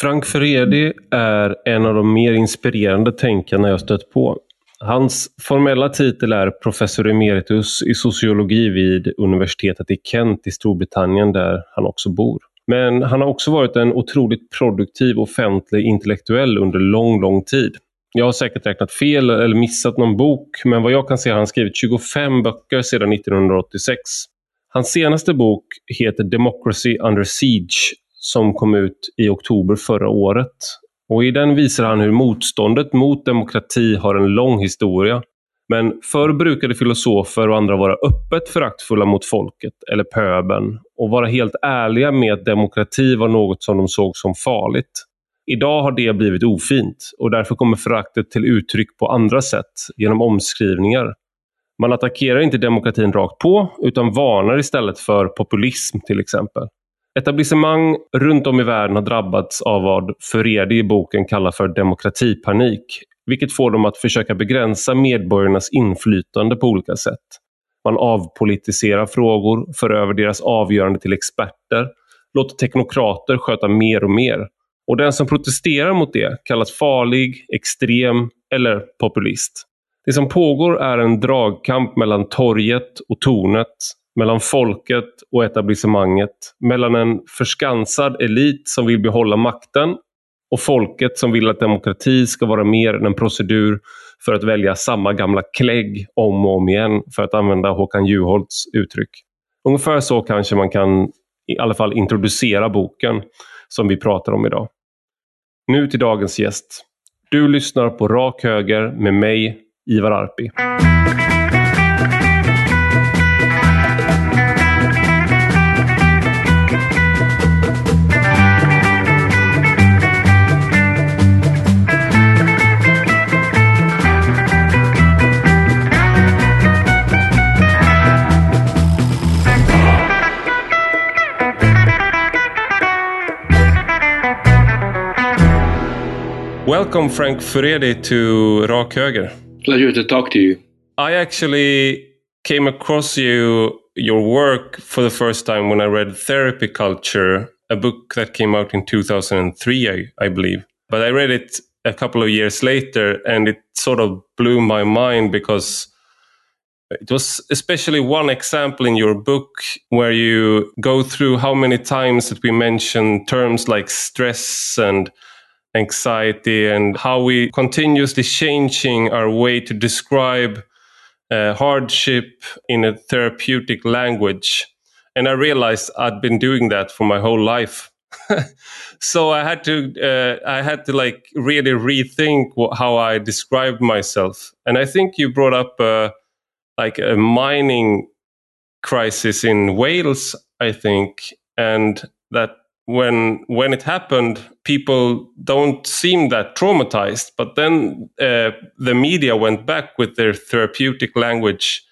Frank Feredi är en av de mer inspirerande tänkarna jag stött på. Hans formella titel är professor emeritus i sociologi vid universitetet i Kent i Storbritannien där han också bor. Men han har också varit en otroligt produktiv offentlig intellektuell under lång, lång tid. Jag har säkert räknat fel eller missat någon bok, men vad jag kan se har han skrivit 25 böcker sedan 1986. Hans senaste bok heter Democracy Under Siege som kom ut i oktober förra året. Och I den visar han hur motståndet mot demokrati har en lång historia. Men förr brukade filosofer och andra vara öppet föraktfulla mot folket eller pöbeln och vara helt ärliga med att demokrati var något som de såg som farligt. Idag har det blivit ofint och därför kommer föraktet till uttryck på andra sätt, genom omskrivningar. Man attackerar inte demokratin rakt på utan varnar istället för populism till exempel. Etablissemang runt om i världen har drabbats av vad Furedi i boken kallar för demokratipanik, vilket får dem att försöka begränsa medborgarnas inflytande på olika sätt. Man avpolitiserar frågor, för över deras avgörande till experter, låter teknokrater sköta mer och mer. Och den som protesterar mot det kallas farlig, extrem eller populist. Det som pågår är en dragkamp mellan torget och tornet, mellan folket och etablissemanget, mellan en förskansad elit som vill behålla makten och folket som vill att demokrati ska vara mer än en procedur för att välja samma gamla klägg om och om igen, för att använda Håkan Juholts uttryck. Ungefär så kanske man kan i alla fall introducera boken som vi pratar om idag. Nu till dagens gäst. Du lyssnar på Rak Höger med mig, Ivar Arpi. Welcome, Frank Furedi, to Rak Höger. Pleasure to talk to you. I actually came across you, your work, for the first time when I read Therapy Culture, a book that came out in 2003, I, I believe. But I read it a couple of years later, and it sort of blew my mind because it was especially one example in your book where you go through how many times that we mention terms like stress and anxiety and how we continuously changing our way to describe uh, hardship in a therapeutic language. And I realized I'd been doing that for my whole life. so I had to, uh, I had to like really rethink how I described myself. And I think you brought up uh, like a mining crisis in Wales, I think, and that when when it happened, people don't seem that traumatized. But then uh, the media went back with their therapeutic language,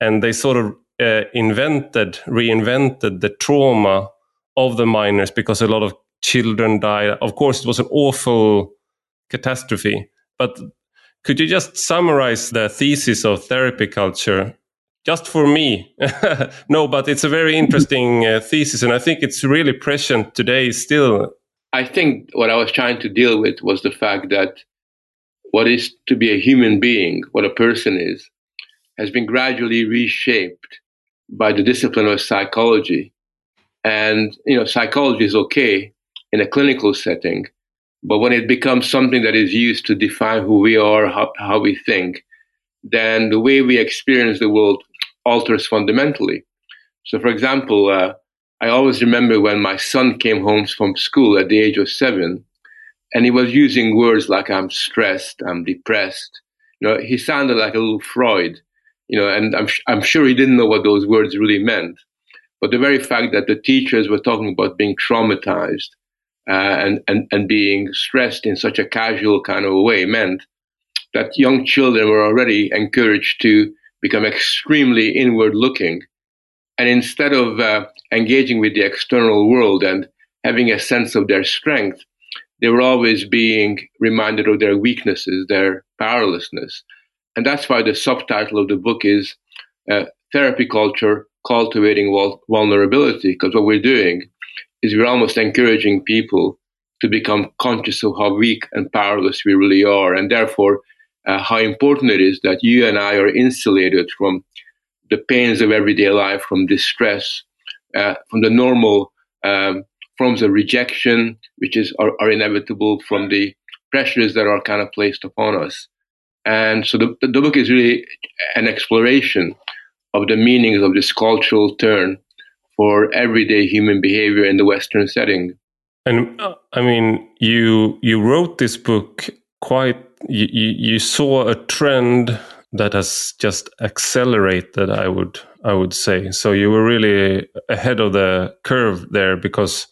and they sort of uh, invented, reinvented the trauma of the miners because a lot of children died. Of course, it was an awful catastrophe. But could you just summarize the thesis of therapy culture just for me. no, but it's a very interesting uh, thesis, and I think it's really present today still. I think what I was trying to deal with was the fact that what is to be a human being, what a person is, has been gradually reshaped by the discipline of psychology. And, you know, psychology is okay in a clinical setting, but when it becomes something that is used to define who we are, how, how we think, then the way we experience the world alters fundamentally. So, for example, uh, I always remember when my son came home from school at the age of seven, and he was using words like "I'm stressed," "I'm depressed." You know, he sounded like a little Freud. You know, and I'm I'm sure he didn't know what those words really meant. But the very fact that the teachers were talking about being traumatized uh, and, and and being stressed in such a casual kind of a way meant that young children were already encouraged to become extremely inward looking. And instead of uh, engaging with the external world and having a sense of their strength, they were always being reminded of their weaknesses, their powerlessness. And that's why the subtitle of the book is uh, Therapy Culture Cultivating Vulnerability, because what we're doing is we're almost encouraging people to become conscious of how weak and powerless we really are, and therefore uh, how important it is that you and I are insulated from the pains of everyday life, from distress, uh, from the normal um, forms of rejection, which is are, are, inevitable, from the pressures that are kind of placed upon us. And so the, the book is really an exploration of the meanings of this cultural turn for everyday human behavior in the Western setting. And uh, I mean, you you wrote this book quite. You, you, saw a trend that has just accelerated. I would I would say so. You were really ahead of the curve there because.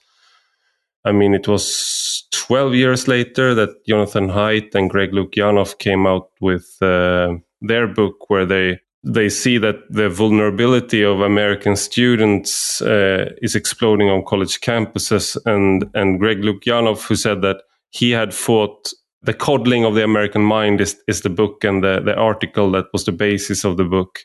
I mean, it was 12 years later that Jonathan Haidt and Greg Lukianoff came out with uh, their book where they they see that the vulnerability of American students uh, is exploding on college campuses. And, and Greg Lukianoff, who said that he had fought the coddling of the American mind is, is the book and the, the article that was the basis of the book.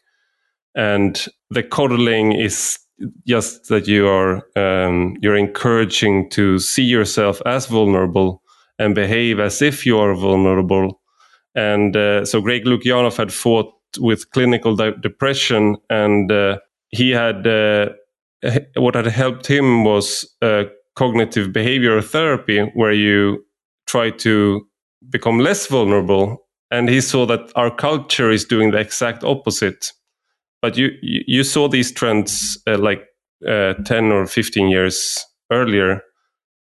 And the coddling is just that you are um, you're encouraging to see yourself as vulnerable and behave as if you are vulnerable. And uh, so Greg Lukianoff had fought with clinical de- depression, and uh, he had uh, what had helped him was uh, cognitive behavioral therapy, where you try to become less vulnerable. And he saw that our culture is doing the exact opposite. But you you saw these trends uh, like uh, ten or fifteen years earlier.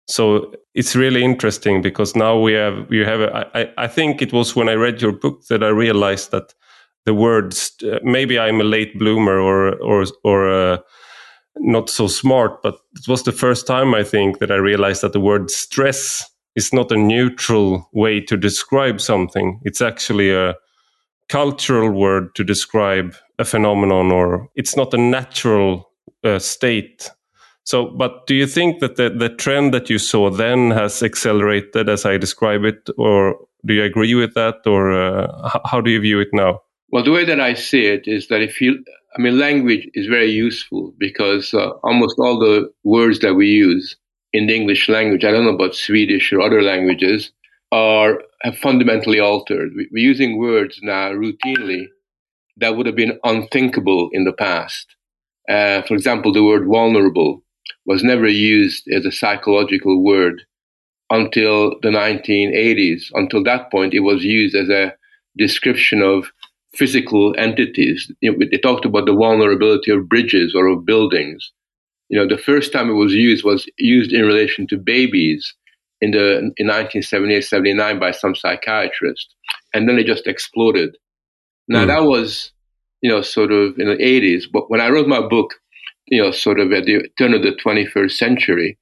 So it's really interesting because now we have we have a, I, I think it was when I read your book that I realized that the words. Uh, maybe I'm a late bloomer or or or uh, not so smart, but it was the first time I think that I realized that the word stress is not a neutral way to describe something. It's actually a cultural word to describe a phenomenon, or it's not a natural uh, state. So, but do you think that the, the trend that you saw then has accelerated as I describe it, or do you agree with that, or uh, how do you view it now? Well, the way that I see it is that if you, I mean, language is very useful because uh, almost all the words that we use in the English language, I don't know about Swedish or other languages, are have fundamentally altered. We're using words now routinely that would have been unthinkable in the past. Uh, for example, the word vulnerable was never used as a psychological word until the 1980s. Until that point, it was used as a description of physical entities. You know, they talked about the vulnerability of bridges or of buildings. You know, the first time it was used was used in relation to babies in the in 1978, 79 by some psychiatrist, and then it just exploded. Now mm. that was, you know, sort of in the 80s. But when I wrote my book, you know, sort of at the turn of the 21st century,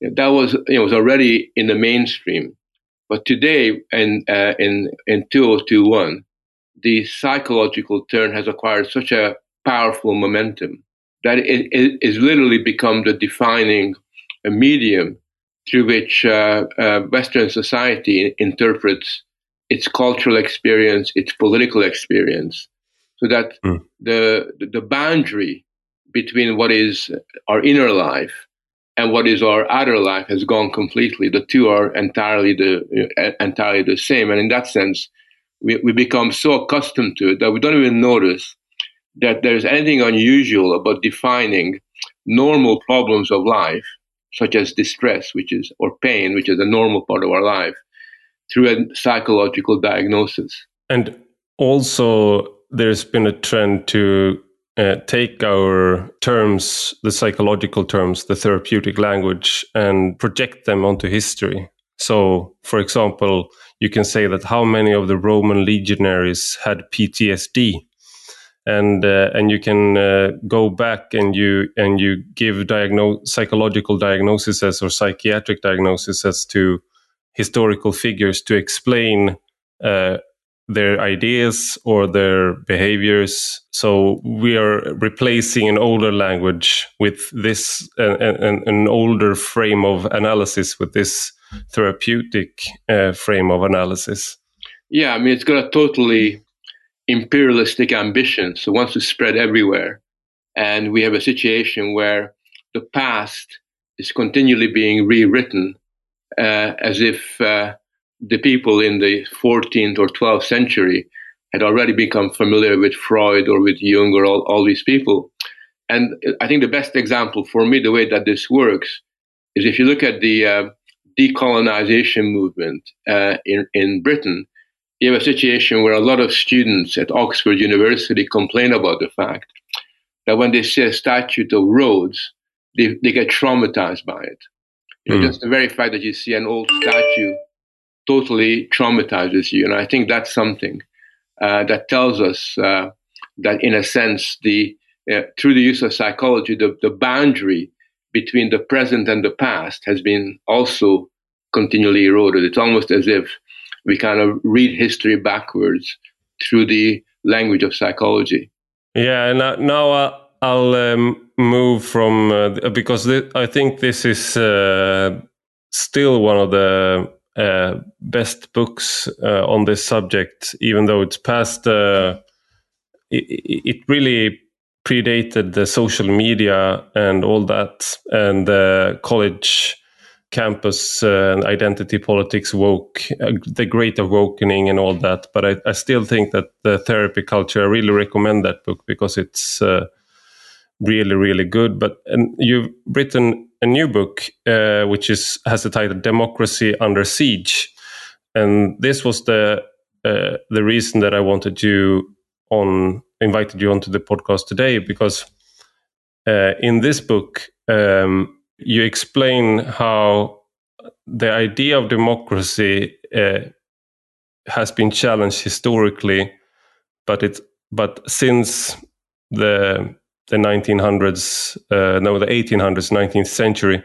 that was you know was already in the mainstream. But today, in uh, in in 2021, the psychological turn has acquired such a powerful momentum that it, it is literally become the defining medium through which uh, uh, Western society interprets its cultural experience, its political experience, so that mm. the the boundary between what is our inner life and what is our outer life has gone completely. The two are entirely the uh, entirely the same, and in that sense, we, we become so accustomed to it that we don't even notice that there's anything unusual about defining normal problems of life, such as distress, which is, or pain, which is a normal part of our life, through a psychological diagnosis. And also, there's been a trend to uh, take our terms, the psychological terms, the therapeutic language, and project them onto history. So, for example, you can say that how many of the Roman legionaries had PTSD, and uh, and you can uh, go back and you and you give diagnose psychological diagnoses or psychiatric diagnoses to historical figures to explain uh, their ideas or their behaviors. So we are replacing an older language with this, an, an older frame of analysis with this therapeutic uh, frame of analysis. Yeah, I mean, it's got a totally imperialistic ambition. So wants to spread everywhere. And we have a situation where the past is continually being rewritten uh, as if uh, the people in the 14th or 12th century had already become familiar with Freud or with Jung or all, all these people. And I think the best example for me, the way that this works, is if you look at the uh, decolonization movement uh, in, in Britain, you have a situation where a lot of students at Oxford University complain about the fact that when they see a statue of Rhodes, they, they get traumatized by it. You know, mm. Just the very fact that you see an old statue totally traumatizes you. And I think that's something uh, that tells us uh, that, in a sense, the uh, through the use of psychology, the, the boundary between the present and the past has been also continually eroded. It's almost as if we kind of read history backwards through the language of psychology. Yeah, now, now uh, I'll um, move from uh, because th- I think this is uh, still one of the uh, best books uh, on this subject, even though it's past. Uh, it, it, really predated the social media and all that, and college campus and identity politics woke, the great awakening, and all that. But I, I, still think that the therapy culture. I really recommend that book because it's really really good but and you've written a new book uh, which is has the title democracy under siege and this was the uh, the reason that i wanted you on invited you onto the podcast today because uh, in this book um, you explain how the idea of democracy uh, has been challenged historically but it but since the the 1900s, uh, no, the 1800s, 19th century,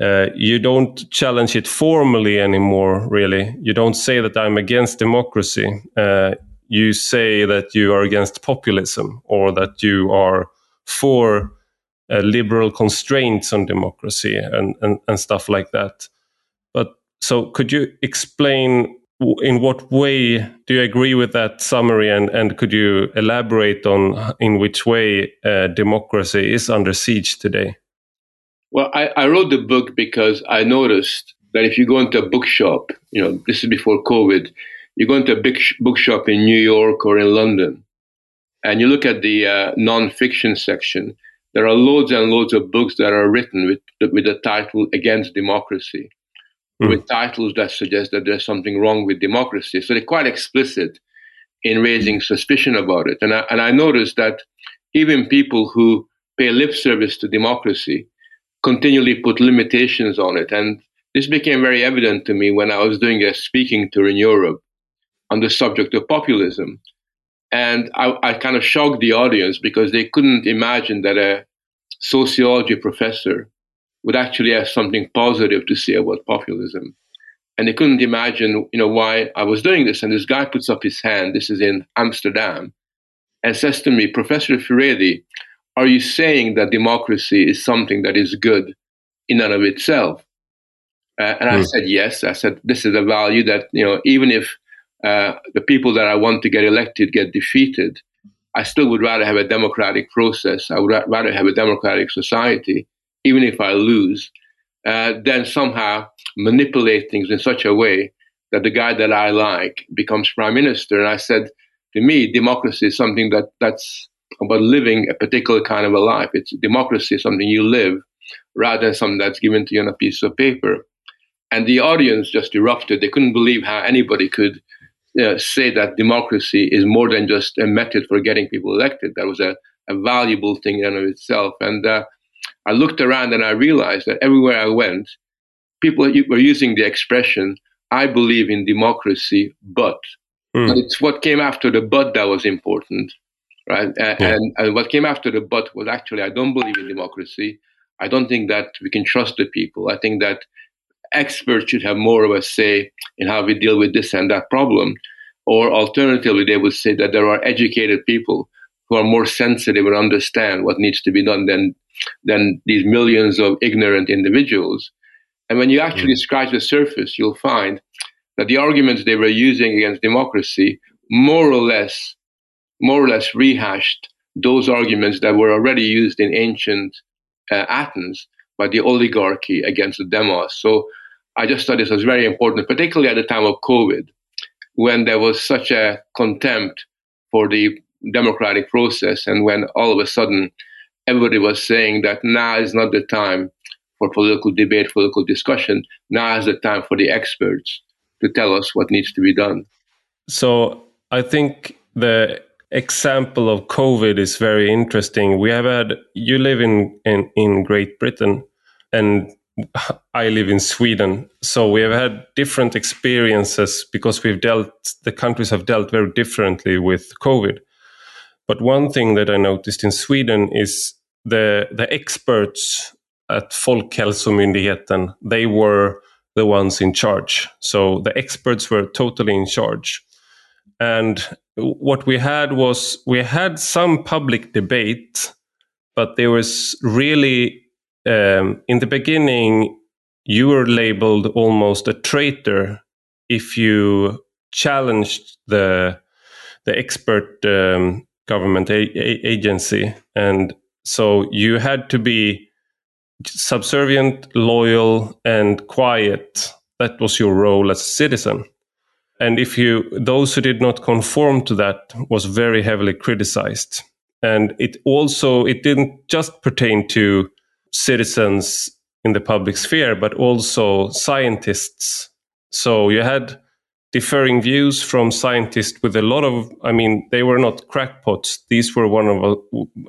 uh, you don't challenge it formally anymore, really. You don't say that I'm against democracy. Uh, you say that you are against populism or that you are for uh, liberal constraints on democracy and, and, and stuff like that. But so, could you explain in what way do you agree with that summary and, and could you elaborate on in which way uh, democracy is under siege today well I, I, wrote the book because i noticed that if you go into a bookshop you know this is before covid you go into a big bookshop in new york or in london and you look at the uh, non-fiction section there are loads and loads of books that are written with, with the title against democracy mm. with titles that suggest that there's something wrong with democracy. So they're quite explicit in raising suspicion about it. And I, and I noticed that even people who pay lip service to democracy continually put limitations on it. And this became very evident to me when I was doing a speaking tour in Europe on the subject of populism. And I, I kind of shocked the audience because they couldn't imagine that a sociology professor would actually have something positive to say about populism. And they couldn't imagine, you know, why I was doing this. And this guy puts up his hand, this is in Amsterdam, and says to me, Professor Furedi, are you saying that democracy is something that is good in and of itself? Uh, and mm. I hmm. said, yes. I said, this is a value that, you know, even if uh, the people that I want to get elected get defeated, I still would rather have a democratic process. I would rather have a democratic society even if I lose, uh, then somehow manipulate things in such a way that the guy that I like becomes prime minister. And I said, to me, democracy is something that that's about living a particular kind of a life. It's democracy is something you live rather than something that's given to you on a piece of paper. And the audience just erupted. They couldn't believe how anybody could uh, say that democracy is more than just a method for getting people elected. That was a, a valuable thing in and of itself. And uh, I looked around and I realized that everywhere I went, people were using the expression, I believe in democracy, but. Mm. And it's what came after the but that was important, right? Yeah. and, and what came after the but was actually, I don't believe in democracy. I don't think that we can trust the people. I think that experts should have more of a say in how we deal with this and that problem. Or alternatively, they would say that there are educated people who are more sensitive and understand what needs to be done than than these millions of ignorant individuals. And when you actually mm. scratch the surface, you'll find that the arguments they were using against democracy more or less more or less rehashed those arguments that were already used in ancient uh, Athens by the oligarchy against the demos. So I just thought this was very important, particularly at the time of COVID, when there was such a contempt for the democratic process, and when all of a sudden everybody was saying that now is not the time for political debate, political discussion. Now is the time for the experts to tell us what needs to be done. So I think the example of COVID is very interesting. We have had you live in in, in Great Britain, and I live in Sweden. So we have had different experiences because we've dealt the countries have dealt very differently with COVID. But one thing that I noticed in Sweden is the the experts at Folkhälsomyndigheten, they were the ones in charge. So the experts were totally in charge. And what we had was we had some public debate, but there was really, um, in the beginning, you were labeled almost a traitor if you challenged the the expert um, government agency, and so you had to be subservient, loyal, and quiet. That was your role as a citizen. And if you, those who did not conform to that was very heavily criticized. And it also, it didn't just pertain to citizens in the public sphere, but also scientists. So you had differing views from scientists with a lot of, I mean, they were not crackpots. These were one of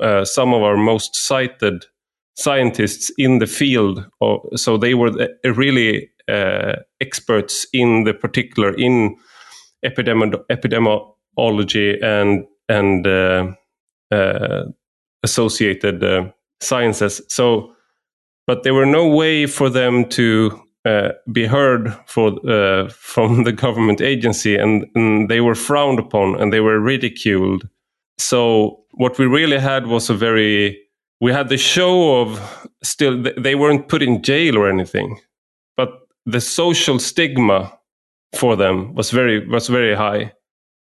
uh, some of our most cited scientists in the field. so they were really uh, experts in the particular in epidemi- epidemiology and and uh, uh, associated uh, sciences. So, but there were no way for them to uh, be heard for uh, from the government agency, and, and they were frowned upon and they were ridiculed. So, what we really had was a very we had the show of still they weren't put in jail or anything but the social stigma for them was very was very high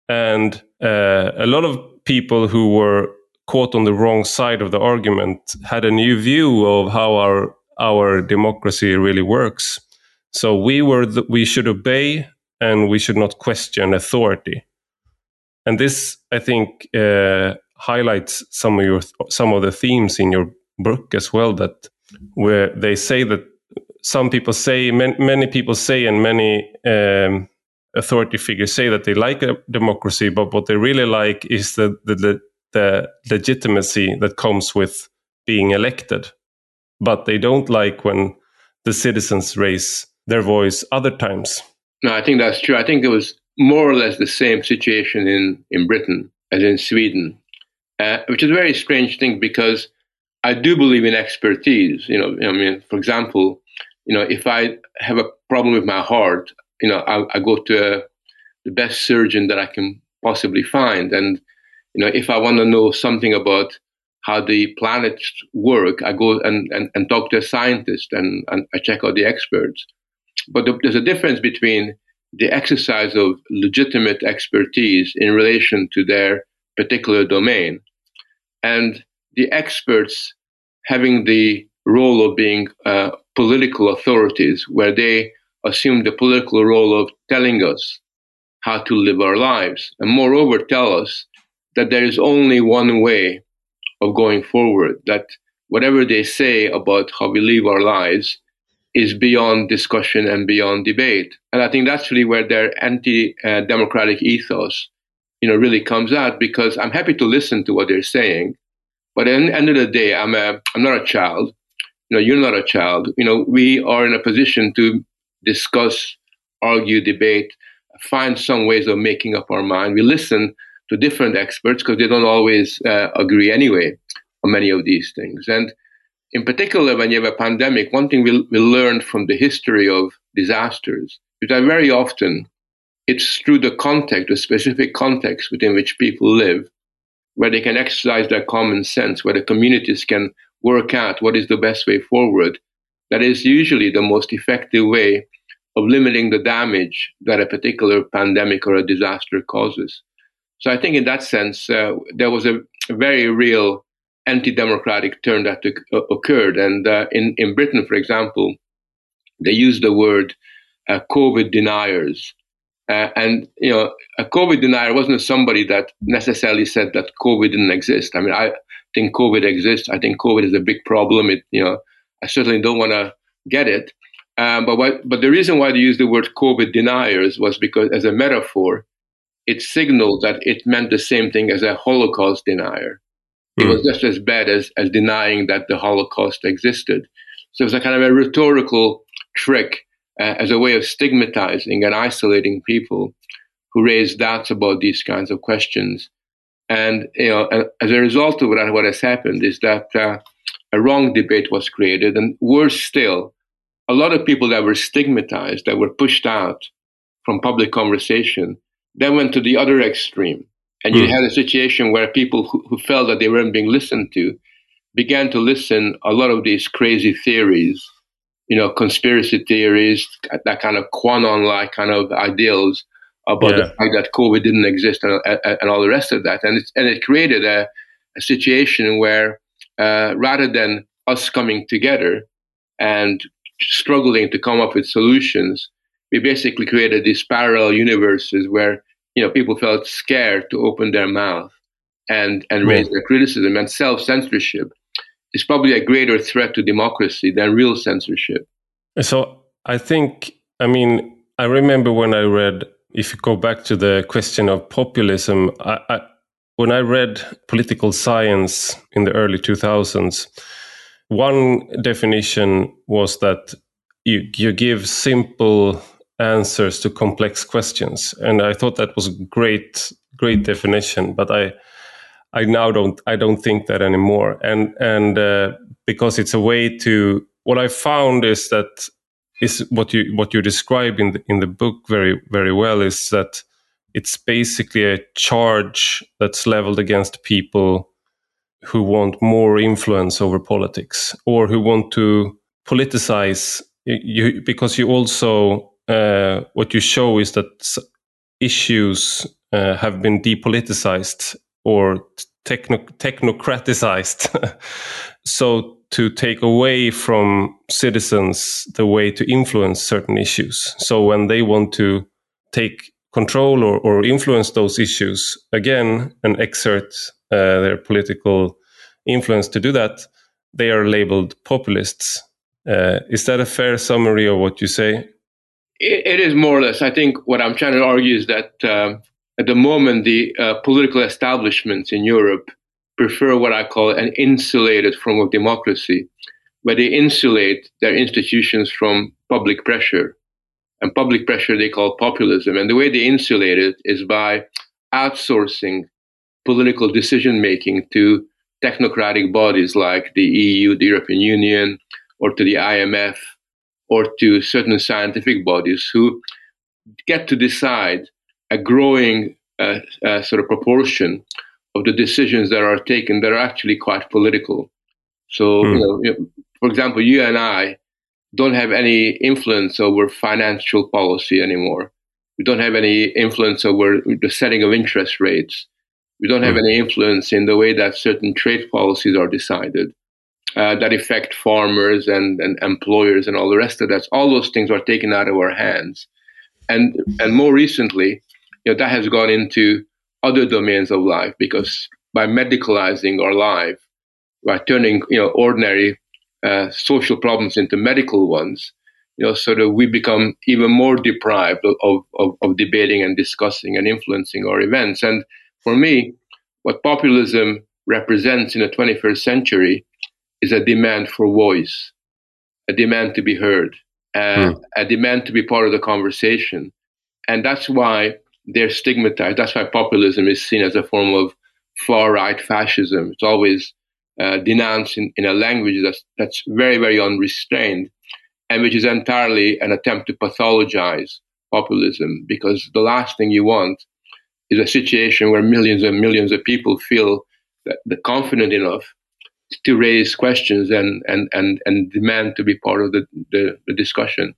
and uh, a lot of people who were caught on the wrong side of the argument had a new view of how our our democracy really works. So we were the, we should obey and we should not question authority. And this i think uh, highlights some of your some of the themes in your book as well that where they say that some people say many, many people say and many um, authority figures say that they like a democracy but what they really like is the, the, the, the legitimacy that comes with being elected. But they don't like when the citizens raise their voice other times. No i think that's true. I think it was more or less the same situation in in britain as in sweden uh, which is a very strange thing because I do believe in expertise. You know, I mean, for example, you know, if I have a problem with my heart, you know, I, I go to a, the best surgeon that I can possibly find, and you know, if I want to know something about how the planets work, I go and, and, and talk to a scientist and, and I check out the experts. But the, there's a difference between the exercise of legitimate expertise in relation to their particular domain and the experts having the role of being uh, political authorities, where they assume the political role of telling us how to live our lives, and moreover, tell us that there is only one way of going forward, that whatever they say about how we live our lives is beyond discussion and beyond debate. And I think that's really where their anti democratic ethos you know, really comes out because I'm happy to listen to what they're saying. But at the end of the day, I'm a, I'm not a child. You know, you're not a child. You know, we are in a position to discuss, argue, debate, find some ways of making up our mind. We listen to different experts because they don't always uh, agree anyway on many of these things. And in particular, when you have a pandemic, one thing we, we learned from the history of disasters is that very often it's through the context, the specific context within which people live, where they can exercise their common sense, where the communities can work out what is the best way forward. That is usually the most effective way of limiting the damage that a particular pandemic or a disaster causes. So I think in that sense, uh, there was a very real anti-democratic turn that occurred. And uh, in, in Britain, for example, they used the word uh, COVID deniers. Uh, and you know, a COVID denier wasn't somebody that necessarily said that COVID didn't exist. I mean, I think COVID exists. I think COVID is a big problem. It, you know, I certainly don't want to get it. Um, but but the reason why they used the word COVID deniers was because, as a metaphor, it signaled that it meant the same thing as a Holocaust denier. Mm. It was hmm. just as bad as, as denying that the Holocaust existed. So it was a kind of a rhetorical trick uh, as a way of stigmatizing and isolating people who raise doubts about these kinds of questions. And you know, as a result of that, what has happened is that uh, a wrong debate was created, and worse still, a lot of people that were stigmatized, that were pushed out from public conversation, then went to the other extreme. And you mm. had a situation where people who, who, felt that they weren't being listened to began to listen a lot of these crazy theories, you know, conspiracy theories, that kind of QAnon-like kind of ideals about yeah. the fact that COVID didn't exist and, and, all the rest of that. And, and it created a, a situation where uh, rather than us coming together and struggling to come up with solutions, we basically created these parallel universes where you know people felt scared to open their mouth and and raise their criticism and self censorship is probably a greater threat to democracy than real censorship. So I think I mean I remember when I read if you go back to the question of populism, I, I, when I read political science in the early 2000s, one definition was that you, you give simple answers to complex questions. And I thought that was a great, great definition, but I, I now don't, I don't think that anymore. And, and, uh, because it's a way to, what I found is that is what you, what you describe in the, in the book very, very well is that it's basically a charge that's leveled against people who want more influence over politics or who want to politicize you because you also uh, what you show is that issues uh, have been depoliticized or techno- so to take away from citizens the way to influence certain issues so when they want to take control or, or influence those issues again and exert uh, their political influence to do that, they are labeled populists. Uh, is that a fair summary of what you say? It, it is more or less. I think what I'm trying to argue is that uh, at the moment, the uh, political establishments in Europe prefer what I call an insulated form of democracy, where they insulate their institutions from public pressure. And public pressure they call populism. And the way they insulate it is by outsourcing political decision making to technocratic bodies like the EU, the European Union, or to the IMF, or to certain scientific bodies who get to decide a growing uh, uh, sort of proportion of the decisions that are taken that are actually quite political. So, mm. you know, you know, for example, you and I don't have any influence over financial policy anymore. We don't have any influence over the setting of interest rates. We don't have mm. any influence in the way that certain trade policies are decided uh, that affect farmers and, and employers and all the rest of that. All those things are taken out of our hands. And, and more recently, you know, that has gone into other domains of life because by medicalizing our life, by turning you know ordinary uh, social problems into medical ones, you know, so that we become even more deprived of, of, of debating and discussing and influencing our events. And for me, what populism represents in the 21st century is a demand for voice, a demand to be heard, uh, mm. a demand to be part of the conversation. And that's why they're stigmatized. That's why populism is seen as a form of far right fascism. It's always uh, denounced in, in a language that's, that's very, very unrestrained and which is entirely an attempt to pathologize populism because the last thing you want is a situation where millions and millions of people feel that they're confident enough to raise questions and, and, and, and demand to be part of the, the, the discussion.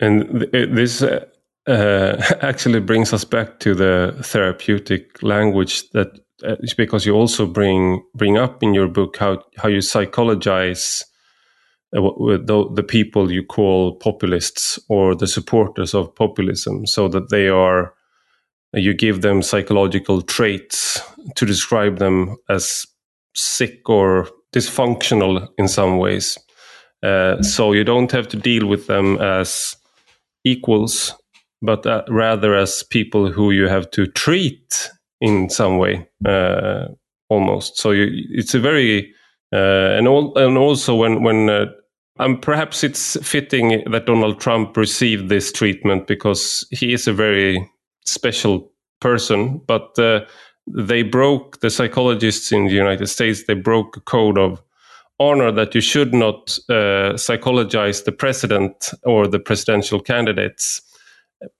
And this uh, actually brings us back to the therapeutic language that uh, because you also bring bring up in your book how how you psychologize uh, the, the people you call populists or the supporters of populism, so that they are you give them psychological traits to describe them as sick or dysfunctional in some ways. Uh, so you don't have to deal with them as equals, but uh, rather as people who you have to treat in some way, uh, almost. So you, it's a very uh, and all, and also when when uh, um, perhaps it's fitting that Donald Trump received this treatment because he is a very special person, but uh, they broke the psychologists in the United States. They broke a code of honor that you should not uh, psychologize the president or the presidential candidates.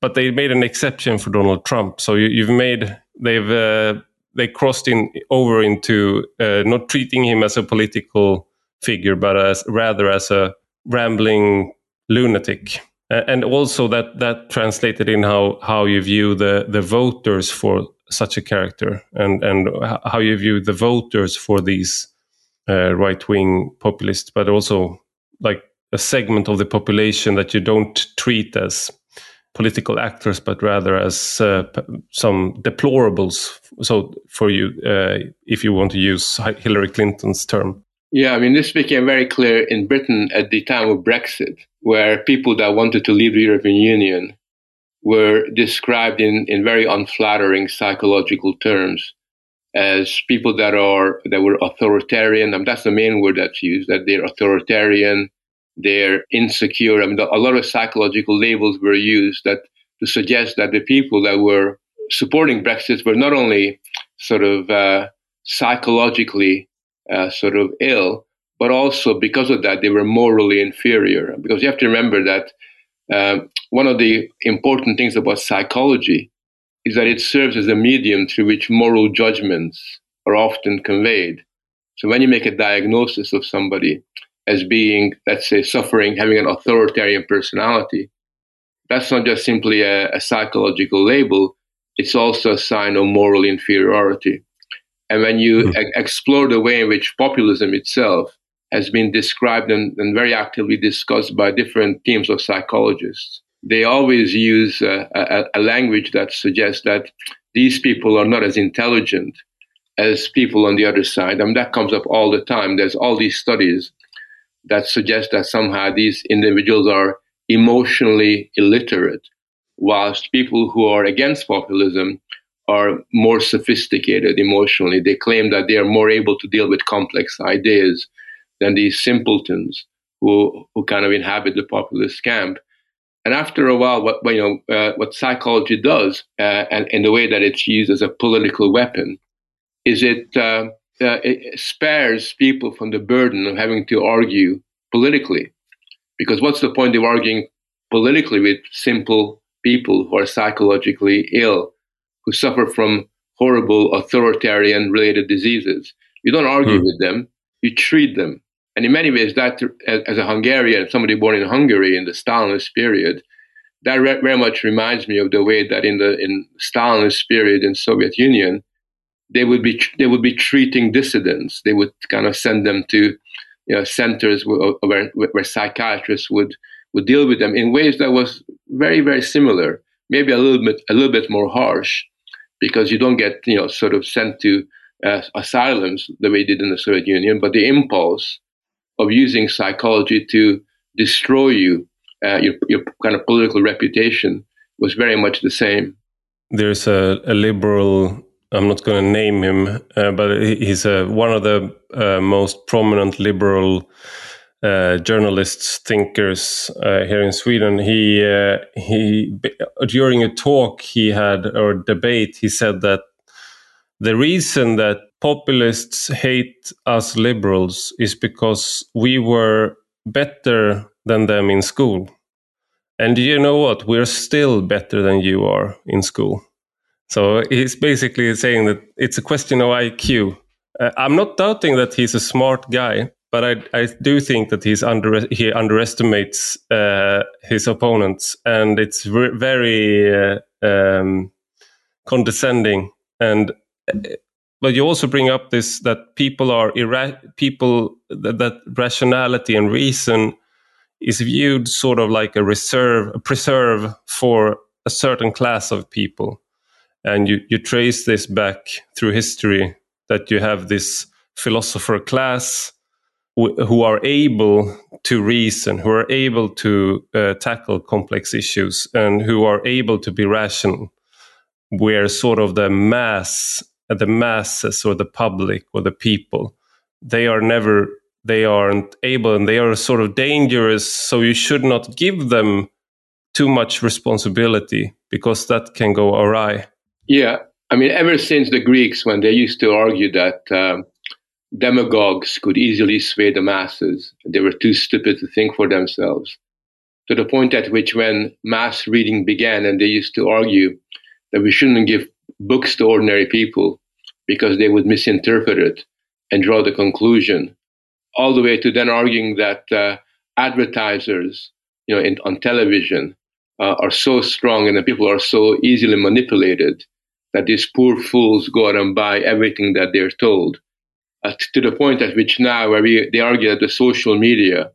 But they made an exception for Donald Trump. So you, have made they've uh, they crossed in over into uh, not treating him as a political figure, but as rather as a rambling lunatic. And also that that translated in how how you view the the voters for such a character, and and how you view the voters for these uh, right wing populists, but also like a segment of the population that you don't treat as political actors, but rather as uh, some deplorables. So, for you, uh, if you want to use Hillary Clinton's term. Yeah, I mean, this became very clear in Britain at the time of Brexit, where people that wanted to leave the European Union were described in, in very unflattering psychological terms as people that are that were authoritarian. I mean, that's the main word that's used. That they're authoritarian, they're insecure. I mean, a lot of psychological labels were used that to suggest that the people that were supporting Brexit were not only sort of uh, psychologically uh, sort of ill, but also because of that, they were morally inferior. Because you have to remember that uh, one of the important things about psychology is that it serves as a medium through which moral judgments are often conveyed. So when you make a diagnosis of somebody as being, let's say, suffering, having an authoritarian personality, that's not just simply a, a psychological label, it's also a sign of moral inferiority. And when you mm. e- explore the way in which populism itself has been described and, and, very actively discussed by different teams of psychologists, they always use a, a, a language that suggests that these people are not as intelligent as people on the other side. I mean, that comes up all the time. There's all these studies that suggest that somehow these individuals are emotionally illiterate, whilst people who are against populism are more sophisticated emotionally. They claim that they are more able to deal with complex ideas than these simpletons who, who kind of inhabit the populist camp. And after a while, what you know, uh, what psychology does, uh, and in the way that it's used as a political weapon, is it, uh, uh, it spares people from the burden of having to argue politically, because what's the point of arguing politically with simple people who are psychologically ill, who suffer from horrible authoritarian related diseases? You don't argue hmm. with them; you treat them and in many ways, that as a Hungarian, somebody born in Hungary in the Stalinist period, that very much reminds me of the way that in the in Stalinist period in Soviet Union, they would be they would be treating dissidents. They would kind of send them to you know, centers where, where, where psychiatrists would would deal with them in ways that was very very similar, maybe a little bit a little bit more harsh, because you don't get you know sort of sent to uh, asylums the way they did in the Soviet Union, but the impulse of using psychology to destroy you, uh, your, your kind of political reputation was very much the same. There's a, a liberal, I'm not going to name him, uh, but he's a, one of the uh, most prominent liberal uh, journalists, thinkers uh, here in Sweden. He uh, he during a talk he had or debate, he said that the reason that populists hate us liberals is because we were better than them in school. And you know what? We're still better than you are in school. So he's basically saying that it's a question of IQ. Uh, I'm not doubting that he's a smart guy, but I, I do think that he's under, he underestimates uh, his opponents, and it's very uh, um, condescending. And but you also bring up this that people are ira- people that, that rationality and reason is viewed sort of like a reserve, a preserve for a certain class of people. And you, you trace this back through history that you have this philosopher class who are able to reason, who are able to uh, tackle complex issues, and who are able to be rational, where sort of the mass, the masses, or the public, or the people, they are never they aren't able and they are sort of dangerous. So you should not give them too much responsibility because that can go awry. Yeah. I mean, ever since the Greeks, when they used to argue that um, demagogues could easily sway the masses, they were too stupid to think for themselves, to the point at which, when mass reading began, and they used to argue that we shouldn't give books to ordinary people because they would misinterpret it and draw the conclusion. All the way to then arguing that uh, advertisers, you know, in, on television uh, are so strong and the people are so easily manipulated that these poor fools go out and buy everything that they're told. Uh, to the point at which now, where we, they argue that the social media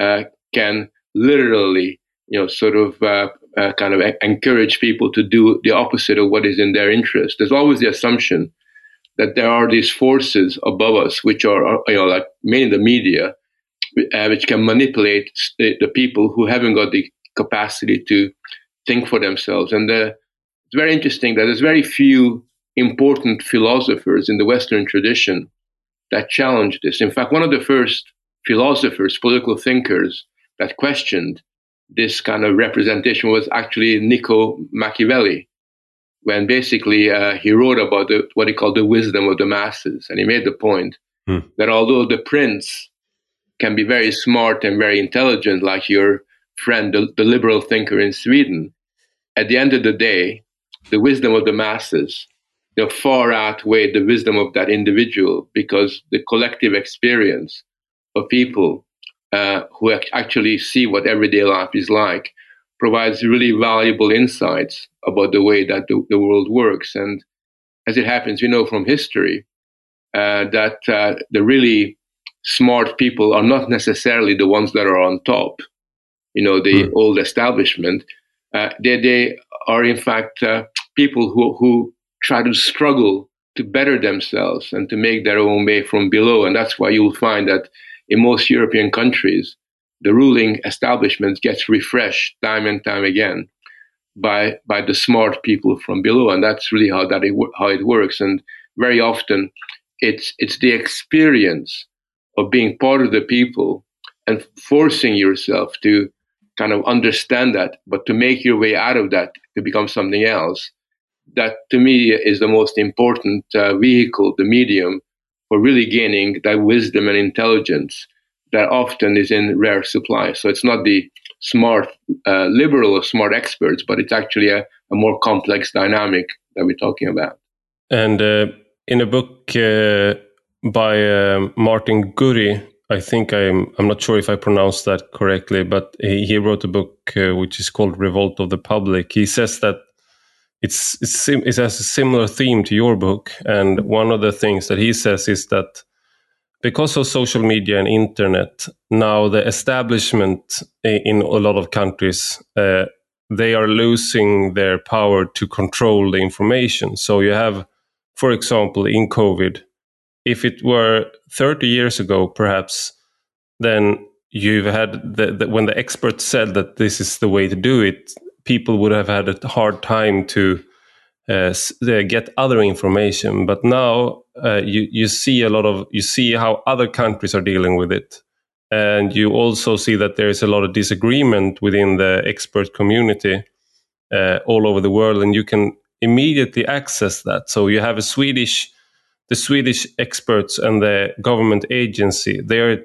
uh, can literally, you know, sort of uh, uh, kind of encourage people to do the opposite of what is in their interest. There's always the assumption that there are these forces above us, which are, you know, like mainly the media, uh, which can manipulate the, the, people who haven't got the capacity to think for themselves. And uh, it's very interesting that there's very few important philosophers in the Western tradition that challenged this. In fact, one of the first philosophers, political thinkers that questioned this kind of representation was actually Nicco Machiavelli when basically uh, he wrote about the, what he called the wisdom of the masses. And he made the point hmm. that although the prince can be very smart and very intelligent, like your friend, the, the liberal thinker in Sweden, at the end of the day, the wisdom of the masses know, far outweigh the wisdom of that individual because the collective experience of people uh, who actually see what everyday life is like provides really valuable insights about the way that the, the world works. And as it happens, we know from history uh, that uh, the really smart people are not necessarily the ones that are on top. You know, the mm. old establishment. Uh, they, they are in fact uh, people who, who try to struggle to better themselves and to make their own way from below. And that's why you'll find that in most European countries, the ruling establishment gets refreshed time and time again by by the smart people from below, and that's really how that it, how it works. And very often, it's it's the experience of being part of the people and forcing yourself to kind of understand that, but to make your way out of that to become something else. That to me is the most important uh, vehicle, the medium for really gaining that wisdom and intelligence that often is in rare supply. So it's not the smart uh, liberal or smart experts, but it's actually a, a, more complex dynamic that we're talking about. And uh, in a book uh, by uh, Martin Gurri, I think I'm I'm not sure if I pronounced that correctly, but he, he wrote a book uh, which is called Revolt of the Public. He says that it's, it's it has a similar theme to your book, and one of the things that he says is that because of social media and internet, now the establishment in a lot of countries, uh, they are losing their power to control the information. So you have, for example, in COVID, if it were 30 years ago, perhaps, then you've had the, the, when the experts said that this is the way to do it, people would have had a hard time to uh, get other information. But now uh, you you see a lot of you see how other countries are dealing with it, and you also see that there is a lot of disagreement within the expert community uh, all over the world, and you can immediately access that. So you have a Swedish. The Swedish experts and the government agency they are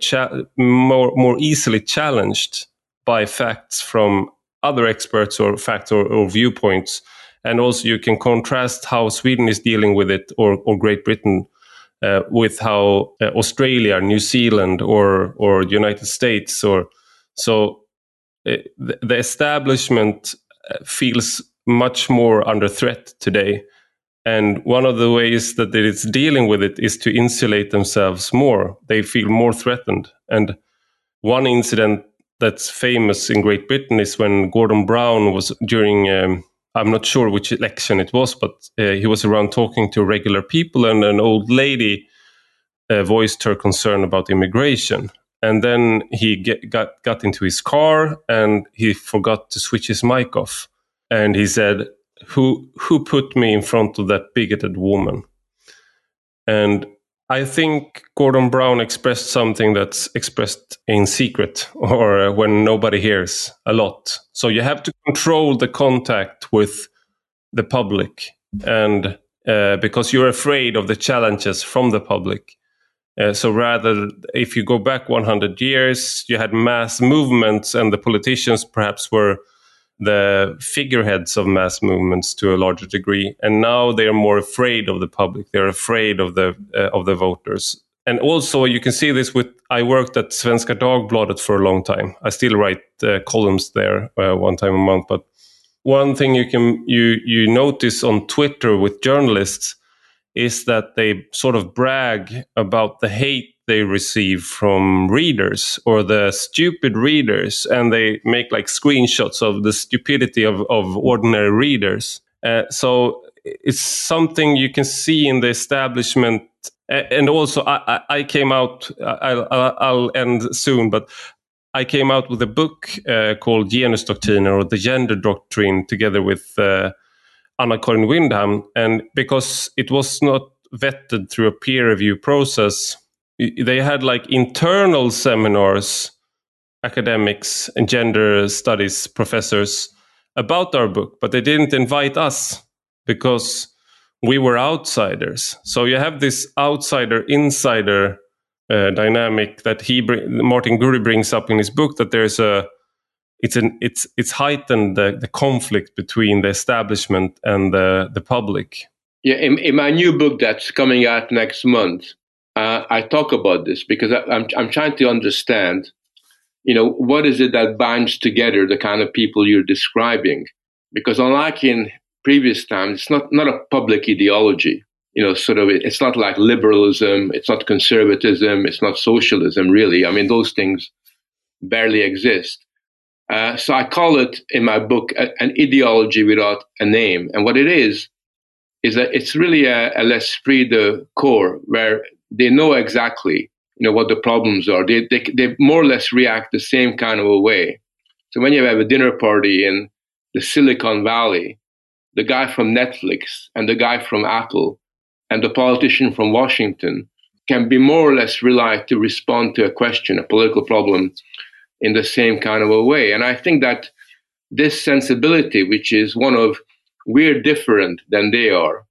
more more easily challenged by facts from other experts or facts or, or viewpoints and also you can contrast how Sweden is dealing with it or, or Great Britain uh, with how uh, Australia, New Zealand, or or United States, or so uh, the establishment uh, feels much more under threat today. And one of the ways that it's dealing with it is to insulate themselves more. They feel more threatened. And one incident that's famous in Great Britain is when Gordon Brown was during, um, I'm not sure which election it was, but uh, he was around talking to regular people, and an old lady uh, voiced her concern about immigration. And then he get, got, got into his car and he forgot to switch his mic off. And he said, who, who put me in front of that bigoted woman? And I think Gordon Brown expressed something that's expressed in secret or uh, when nobody hears a lot. So you have to control the contact with the public, and uh, because you're afraid of the challenges from the public. Uh, so rather, if you go back 100 years, you had mass movements, and the politicians perhaps were the figureheads of mass movements to a larger degree, and now they are more afraid of the public. They're afraid of the uh, of the voters, and also you can see this with. I worked at Svenska Dagbladet for a long time. I still write uh, columns there uh, one time a month, but one thing you can you you notice on Twitter with journalists is that they sort of brag about the hate they receive from readers or the stupid readers and they make like screenshots of the stupidity of, of ordinary readers. Uh, so it's something you can see in the establishment. And also i, I came out I'll, I'll, end soon but i came out with a book uh, called Genusdoktrinen or the gender doctrine together with uh, Anna-Karin Wyndhamn. And because it was not vetted through a peer review process they had like internal seminars academics and gender studies professors about our book but they didn't invite us because we were outsiders. So you have this outsider insider uh, dynamic that he martin gurri brings up in his book that there's a it's an it's it's heightened the, the conflict between the establishment and the the public. Yeah in, in my new book that's coming out next month uh, I talk about this because I, I'm I'm trying to understand, you know, what is it that binds together the kind of people you're describing? Because unlike in previous times, it's not not a public ideology. You know, sort of, it's not like liberalism, it's not conservatism, it's not socialism, really. I mean, those things barely exist. Uh, so I call it in my book a, an ideology without a name. And what it is, is that it's really a, a l'esprit de corps, where they know exactly you know what the problems are. They, they they more or less react the same kind of a way. So when you have a dinner party in the Silicon Valley, the guy from Netflix and the guy from Apple and the politician from Washington can be more or less relied to respond to a question, a political problem, in the same kind of a way. And I think that this sensibility, which is one of we're different than they are,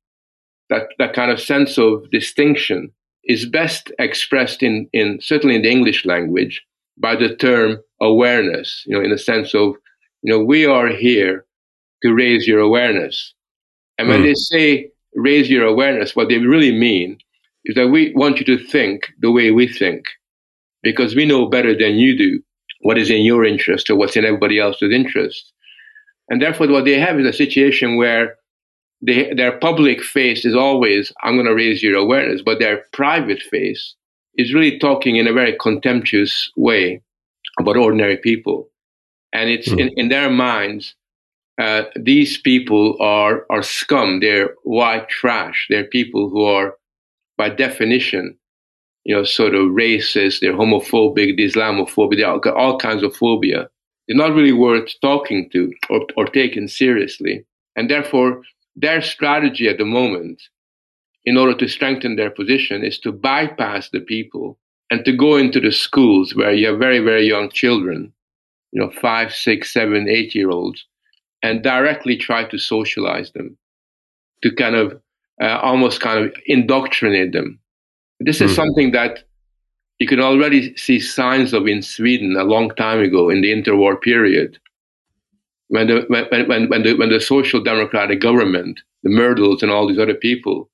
that, that kind of sense of distinction is best expressed in, in certainly in the English language by the term awareness, you know, in the sense of, you know, we are here to raise your awareness. And when mm. they say raise your awareness, what they really mean is that we want you to think the way we think because we know better than you do what is in your interest or what's in everybody else's interest. And therefore, what they have is a situation where they, their public face is always, I'm going to raise your awareness, but their private face is really talking in a very contemptuous way about ordinary people. And it's mm. in, in their minds, uh, these people are, are scum. They're white trash. They're people who are, by definition, you know, sort of racist. They're homophobic, they're Islamophobic, they're all, all kinds of phobia. They're not really worth talking to or, or taken seriously. And therefore, their strategy at the moment, in order to strengthen their position, is to bypass the people and to go into the schools where you have very, very young children, you know, five, six, seven, eight year olds, and directly try to socialize them, to kind of uh, almost kind of indoctrinate them. This is mm. something that you can already see signs of in Sweden a long time ago in the interwar period when the when when when the when the social democratic government, the Myrdals and all these other people,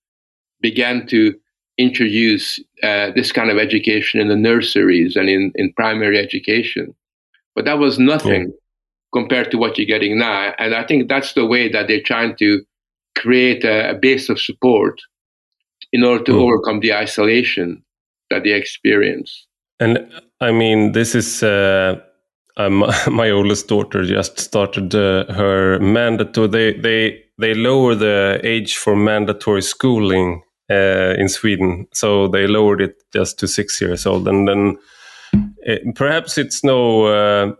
began to introduce uh, this kind of education in the nurseries and in, in primary education. But that was nothing compared to what you're getting now. And I think that's the way that they're trying to create a, a base of support in order to mm. overcome the isolation that they experience. And I mean, this is uh, um, my oldest daughter just started uh, her mandatory. They they they lower the age for mandatory schooling uh, in Sweden, so they lowered it just to six years old, and then it, uh, perhaps it's no uh,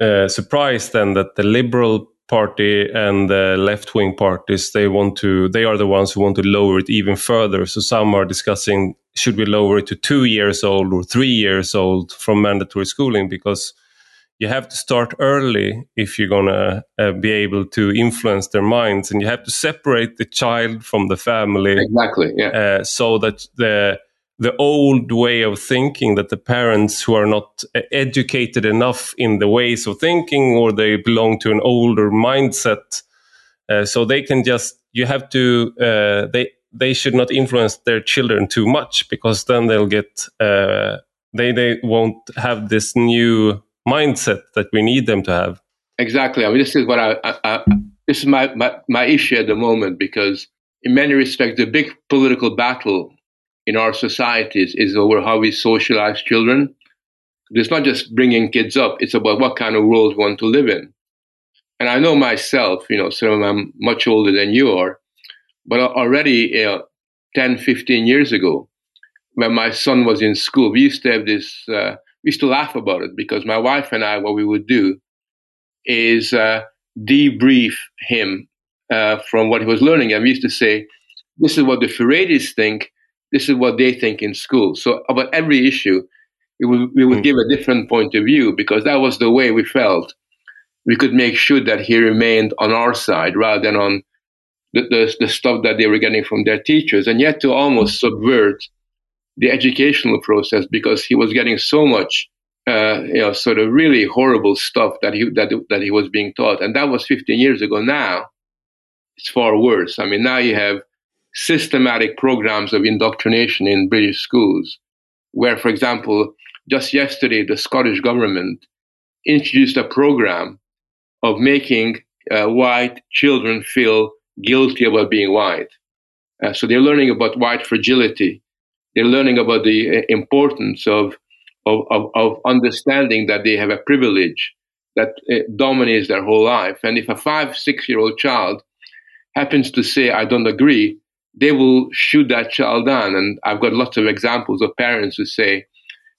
uh, surprise then that the liberal party and the left wing parties they want to they are the ones who want to lower it even further. So some are discussing should we lower it to 2 years old or 3 years old from mandatory schooling? Because you have to start early if you're going to uh, be able to influence their minds and you have to separate the child from the family exactly yeah. uh, so that the the old way of thinking that the parents who are not educated enough in the ways of thinking or they belong to an older mindset uh, so they can just you have to uh, they they should not influence their children too much because then they'll get uh, they they won't have this new mindset that we need them to have exactly i mean this is what i, I, I this is my, my my issue at the moment because in many respects the big political battle in our societies is over how we socialize children. It's not just bringing kids up, it's about what kind of world we want to live in. And I know myself, you know, so I'm much older than you are, but already you know, 10, 15 years ago, when my son was in school, we used to have this, uh, we used to laugh about it because my wife and I, what we would do is uh, debrief him uh, from what he was learning. And we used to say, this is what the Furedists think, this is what they think in school. So about every issue, we would, we would mm. give a different point of view because that was the way we felt. We could make sure that he remained on our side rather than on the, the, the stuff that they were getting from their teachers, and yet to almost subvert the educational process because he was getting so much, uh, you know, sort of really horrible stuff that he that that he was being taught, and that was 15 years ago. Now it's far worse. I mean, now you have systematic programs of indoctrination in British schools, where, for example, just yesterday, the Scottish government introduced a program of making uh, white children feel guilty about being white. Uh, so they're learning about white fragility. They're learning about the uh, importance of, of, of, of, understanding that they have a privilege that uh, dominates their whole life. And if a five, six year old child happens to say, I don't agree, they will shoot that child down. And I've got lots of examples of parents who say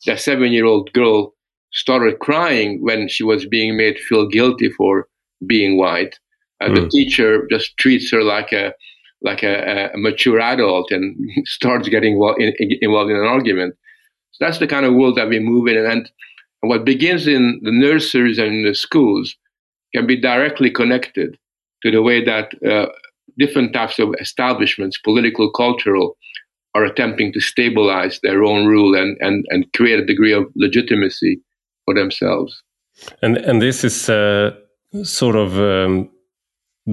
their seven year old girl started crying when she was being made feel guilty for being white. Uh, mm. The teacher just treats her like a like a, a mature adult and starts getting in, in, involved in an argument. So that's the kind of world that we move in. And, and what begins in the nurseries and in the schools can be directly connected to the way that uh, different types of establishments, political, cultural, are attempting to stabilize their own rule and, and, and create a degree of legitimacy for themselves. And and this is uh, sort of um,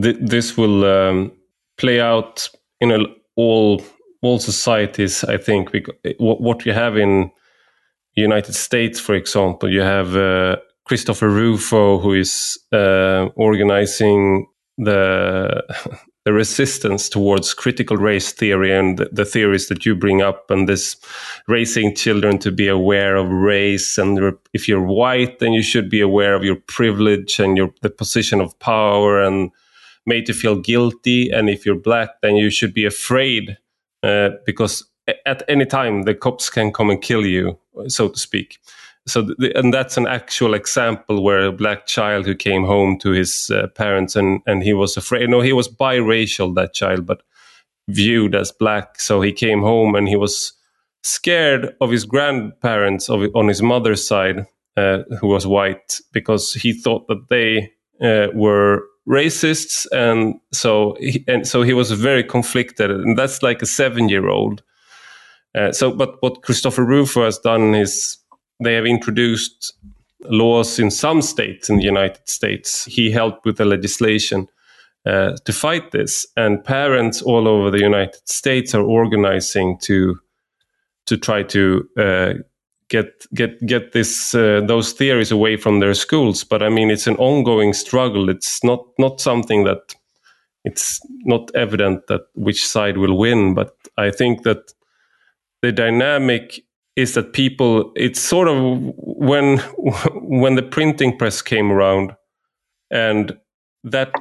th this will um, play out in a, all all societies. I think what, what you have in United States, for example, you have uh, Christopher Rufo, who is uh, organizing the the resistance towards critical race theory and the, the, theories that you bring up and this raising children to be aware of race and if you're white then you should be aware of your privilege and your the position of power and made to feel guilty and if you're black then you should be afraid uh, because at any time the cops can come and kill you so to speak. So the, and that's an actual example where a black child who came home to his uh, parents and and he was afraid. No he was biracial that child but viewed as black. So he came home and he was scared of his grandparents of, on his mother's side uh, who was white because he thought that they uh, were racists and so he, and so he was very conflicted and that's like a 7 year old uh, so but what Christopher Rufo has done is they have introduced laws in some states in the United States. He helped with the legislation uh, to fight this, and parents all over the United States are organizing to to try to uh, get get get this uh, those theories away from their schools. But I mean, it's an ongoing struggle. It's not not something that it's not evident that which side will win. But I think that the dynamic is that people it's sort of when when the printing press came around and that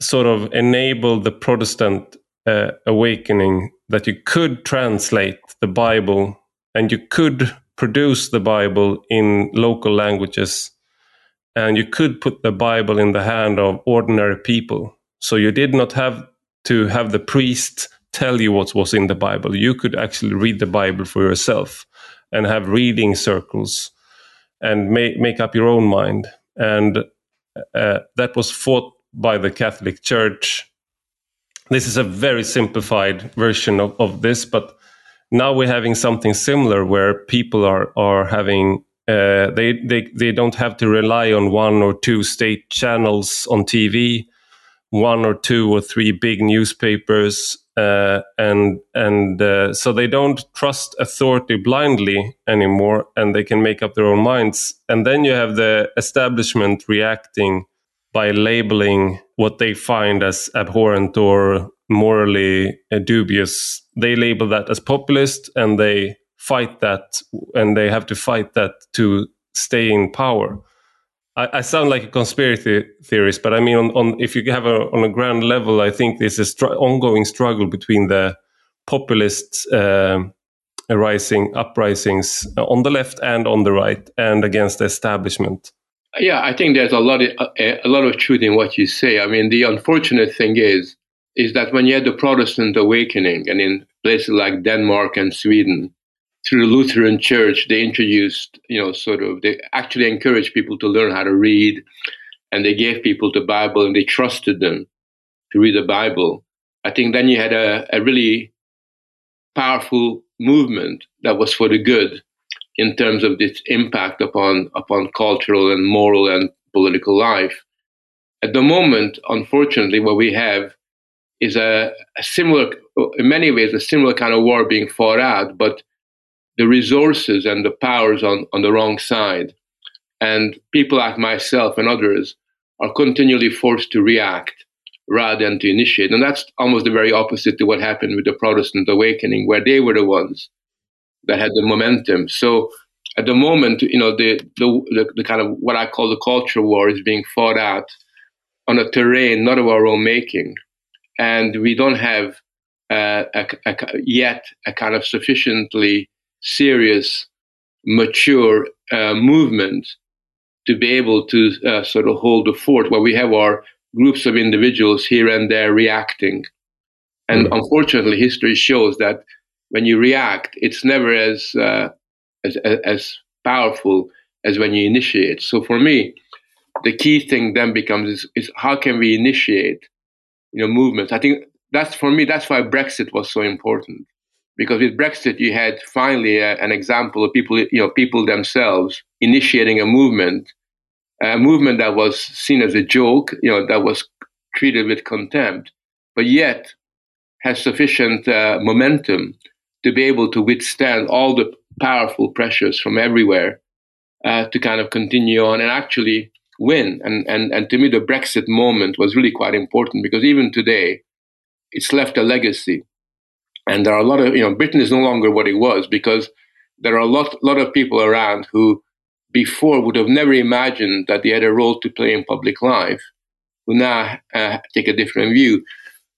sort of enabled the protestant uh, awakening that you could translate the bible and you could produce the bible in local languages and you could put the bible in the hand of ordinary people so you did not have to have the priest tell you what was in the bible you could actually read the bible for yourself and have reading circles and make, make up your own mind. And uh, that was fought by the Catholic Church. This is a very simplified version of, of this, but now we're having something similar where people are are having uh, they they they don't have to rely on one or two state channels on TV, one or two or three big newspapers, uh, and and uh, so they don't trust authority blindly anymore, and they can make up their own minds. And then you have the establishment reacting by labeling what they find as abhorrent or morally uh, dubious. They label that as populist, and they fight that, and they have to fight that to stay in power. I, I, sound like a conspiracy theorist, but I mean, on, on if you have a on a grand level, I think there's a str- ongoing struggle between the populist uh, rising uprisings on the left and on the right, and against the establishment. Yeah, I think there's a lot of, a, a lot of truth in what you say. I mean, the unfortunate thing is is that when you had the Protestant awakening, and in places like Denmark and Sweden, through the Lutheran Church, they introduced, you know, sort of, they actually encouraged people to learn how to read, and they gave people the Bible and they trusted them to read the Bible. I think then you had a, a really powerful movement that was for the good in terms of its impact upon upon cultural and moral and political life. At the moment, unfortunately, what we have is a, a similar, in many ways, a similar kind of war being fought out, but the resources and the powers on, on the wrong side. And people like myself and others are continually forced to react rather than to initiate. And that's almost the very opposite to what happened with the Protestant awakening, where they were the ones that had the momentum. So at the moment, you know, the, the, the, the kind of what I call the culture war is being fought out on a terrain not of our own making. And we don't have uh, a, a, yet a kind of sufficiently serious, mature uh, movement to be able to uh, sort of hold the fort where we have our groups of individuals here and there reacting. And mm-hmm. unfortunately, history shows that when you react, it's never as, uh, as, as powerful as when you initiate. So for me, the key thing then becomes is, is how can we initiate you know movements? I think that's for me that's why Brexit was so important because with Brexit you had finally a, an example of people, you know, people themselves initiating a movement, a movement that was seen as a joke, you know, that was treated with contempt, but yet has sufficient uh, momentum to be able to withstand all the powerful pressures from everywhere uh, to kind of continue on and actually win. And, and, and to me, the Brexit moment was really quite important because even today, it's left a legacy and there are a lot of, you know, Britain is no longer what it was because there are a lot, lot of people around who before would have never imagined that they had a role to play in public life, who now uh, take a different view.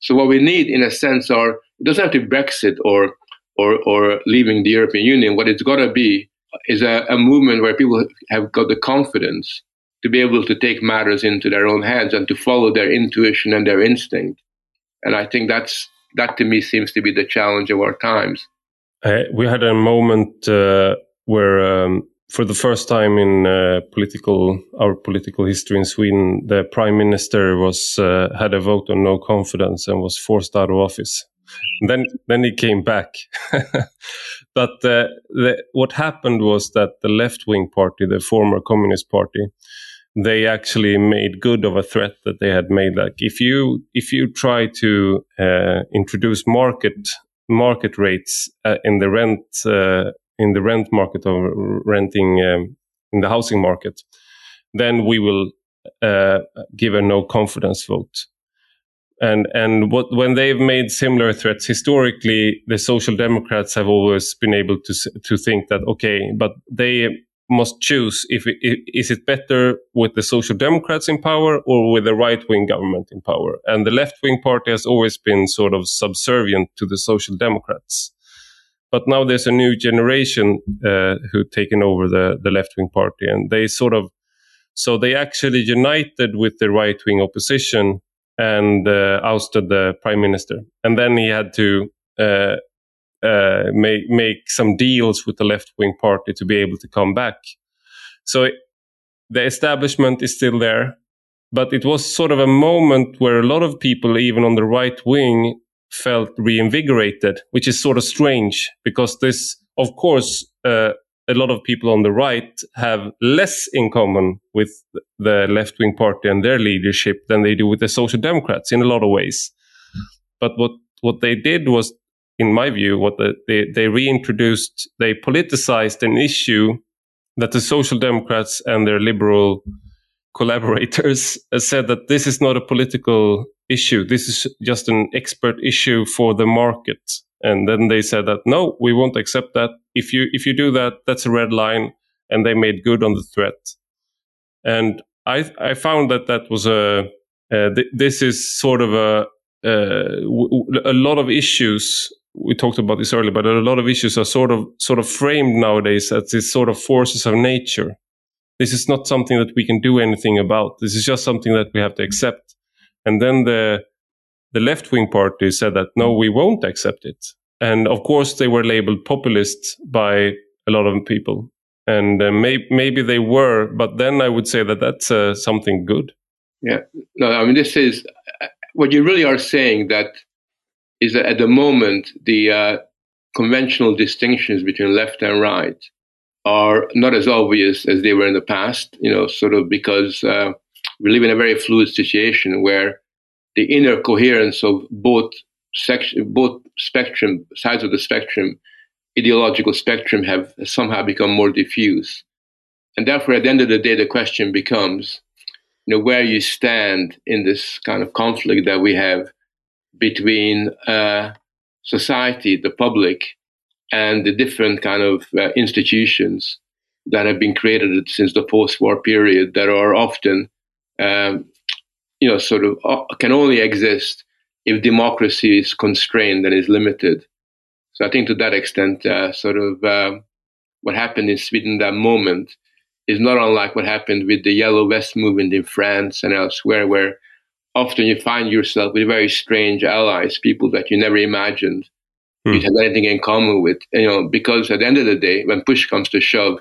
So what we need, in a sense, are it doesn't have to be Brexit or or or leaving the European Union. What it's got to be is a, a movement where people have got the confidence to be able to take matters into their own hands and to follow their intuition and their instinct. And I think that's that to me seems to be the challenge of our times. Uh, we had a moment uh, where, um, for the first time in uh, political our political history in Sweden, the prime minister was uh, had a vote on no confidence and was forced out of office. And then, then he came back. but uh, the, what happened was that the left wing party, the former Communist Party, they actually made good of a threat that they had made. Like if you if you try to uh, introduce market market rates uh, in the rent uh, in the rent market or renting um, in the housing market, then we will uh, give a no confidence vote. And and what when they've made similar threats historically, the social democrats have always been able to to think that okay, but they must choose if it, is it better with the social democrats in power or with the right wing government in power. And the left wing party has always been sort of subservient to the social democrats. But now there's a new generation uh, who taken over the the left wing party and they sort of so they actually united with the right wing opposition and uh, ousted the prime minister. And then he had to uh, uh, make make some deals with the left wing party to be able to come back. So the establishment is still there, but it was sort of a moment where a lot of people, even on the right wing, felt reinvigorated, which is sort of strange because this, of course, uh, a lot of people on the right have less in common with the left wing party and their leadership than they do with the social democrats in a lot of ways. But what, what they did was in my view, what the, they, they reintroduced, they politicized an issue that the Social Democrats and their liberal collaborators said that this is not a political issue. This is just an expert issue for the market. And then they said that no, we won't accept that. If you if you do that, that's a red line. And they made good on the threat. And I I found that that was a uh, th- this is sort of a uh, lot of issues we talked about this earlier, but a lot of issues are sort of sort of framed nowadays as these sort of forces of nature. This is not something that we can do anything about. This is just something that we have to accept. And then the the left wing party said that no, we won't accept it. And of course, they were labeled populist by a lot of people. And uh, may- maybe they were, but then I would say that that's uh, something good. Yeah. No, I mean, this is what you really are saying that is that at the moment, the uh, conventional distinctions between left and right are not as obvious as they were in the past, you know, sort of because uh, we live in a very fluid situation where the inner coherence of both section, both spectrum, sides of the spectrum, ideological spectrum have somehow become more diffuse. And therefore, at the end of the day, the question becomes, you know, where you stand in this kind of conflict that we have between uh, society, the public, and the different kind of uh, institutions that have been created since the post-war period that are often, um, you know, sort of uh, can only exist if democracy is constrained and is limited. So I think to that extent, uh, sort of uh, what happened in Sweden that moment is not unlike what happened with the Yellow Vest movement in France and elsewhere, where often you find yourself with very strange allies, people that you never imagined mm. you'd have anything in common with. You know, because at the end of the day, when push comes to shove,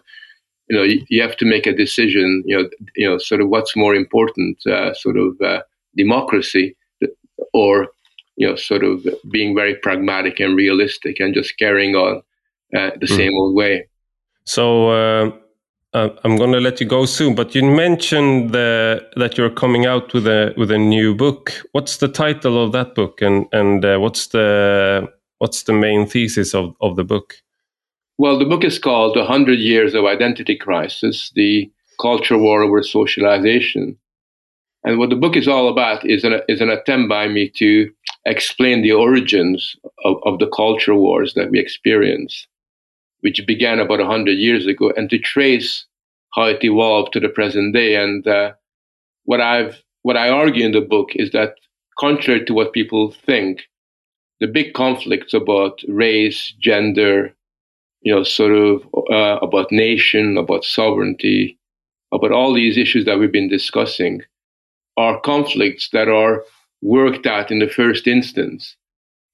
you know, you, you have to make a decision. You know, you know, sort of what's more important, uh, sort of uh, democracy, or you know, sort of being very pragmatic and realistic and just carrying on uh, the mm. same old way. So uh, I'm going to let you go soon, but you mentioned the, that you're coming out with a with a new book. What's the title of that book, and and uh, what's the what's the main thesis of, of the book? Well, the book is called "A Hundred Years of Identity Crisis: The Culture War Over Socialization," and what the book is all about is an is an attempt by me to explain the origins of, of the culture wars that we experience which began about 100 years ago, and to trace how it evolved to the present day. And uh, what I've what I argue in the book is that, contrary to what people think, the big conflicts about race, gender, you know, sort of uh, about nation, about sovereignty, about all these issues that we've been discussing, are conflicts that are worked out in the first instance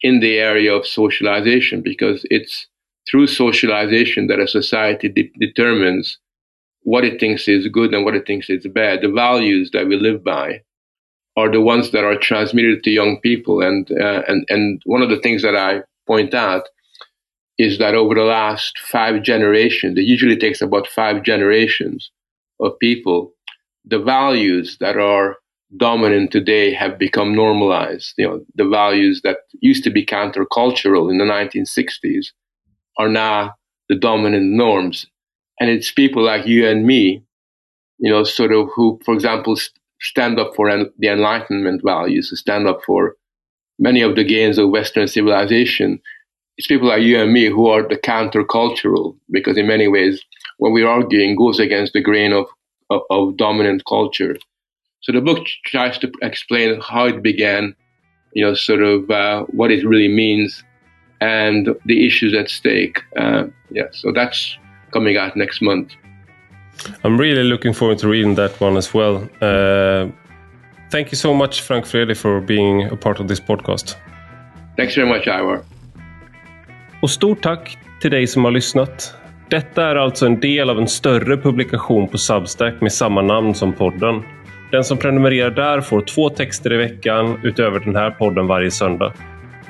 in the area of socialization because it's through socialization that a society de- determines what it thinks is good and what it thinks is bad. The values that we live by are the ones that are transmitted to young people. And, uh, and, and one of the things that I point out is that over the last five generations, it usually takes about five generations of people, the values that are dominant today have become normalized. You know, the values that used to be countercultural in the 1960s are now the dominant norms. And it's people like you and me, you know, sort of who, for example, stand up for the Enlightenment values, to stand up for many of the gains of Western civilization. It's people like you and me who are the countercultural, because in many ways, what we're arguing goes against the grain of, of, of dominant culture. So the book tries to explain how it began, you know, sort of uh, what it really means, and the issues at stake. Uh, yeah, so that's coming out next month. I'm really looking forward to reading that one as well. Uh, thank you so much, Frank Fredi, for being a part of this podcast. Thanks very much, Ivar. Och stort tack till dig som har lyssnat. Detta är alltså en del av en större publikation på Substack med samma namn som podden. Den som prenumererar där får två texter i veckan utöver den här podden varje söndag.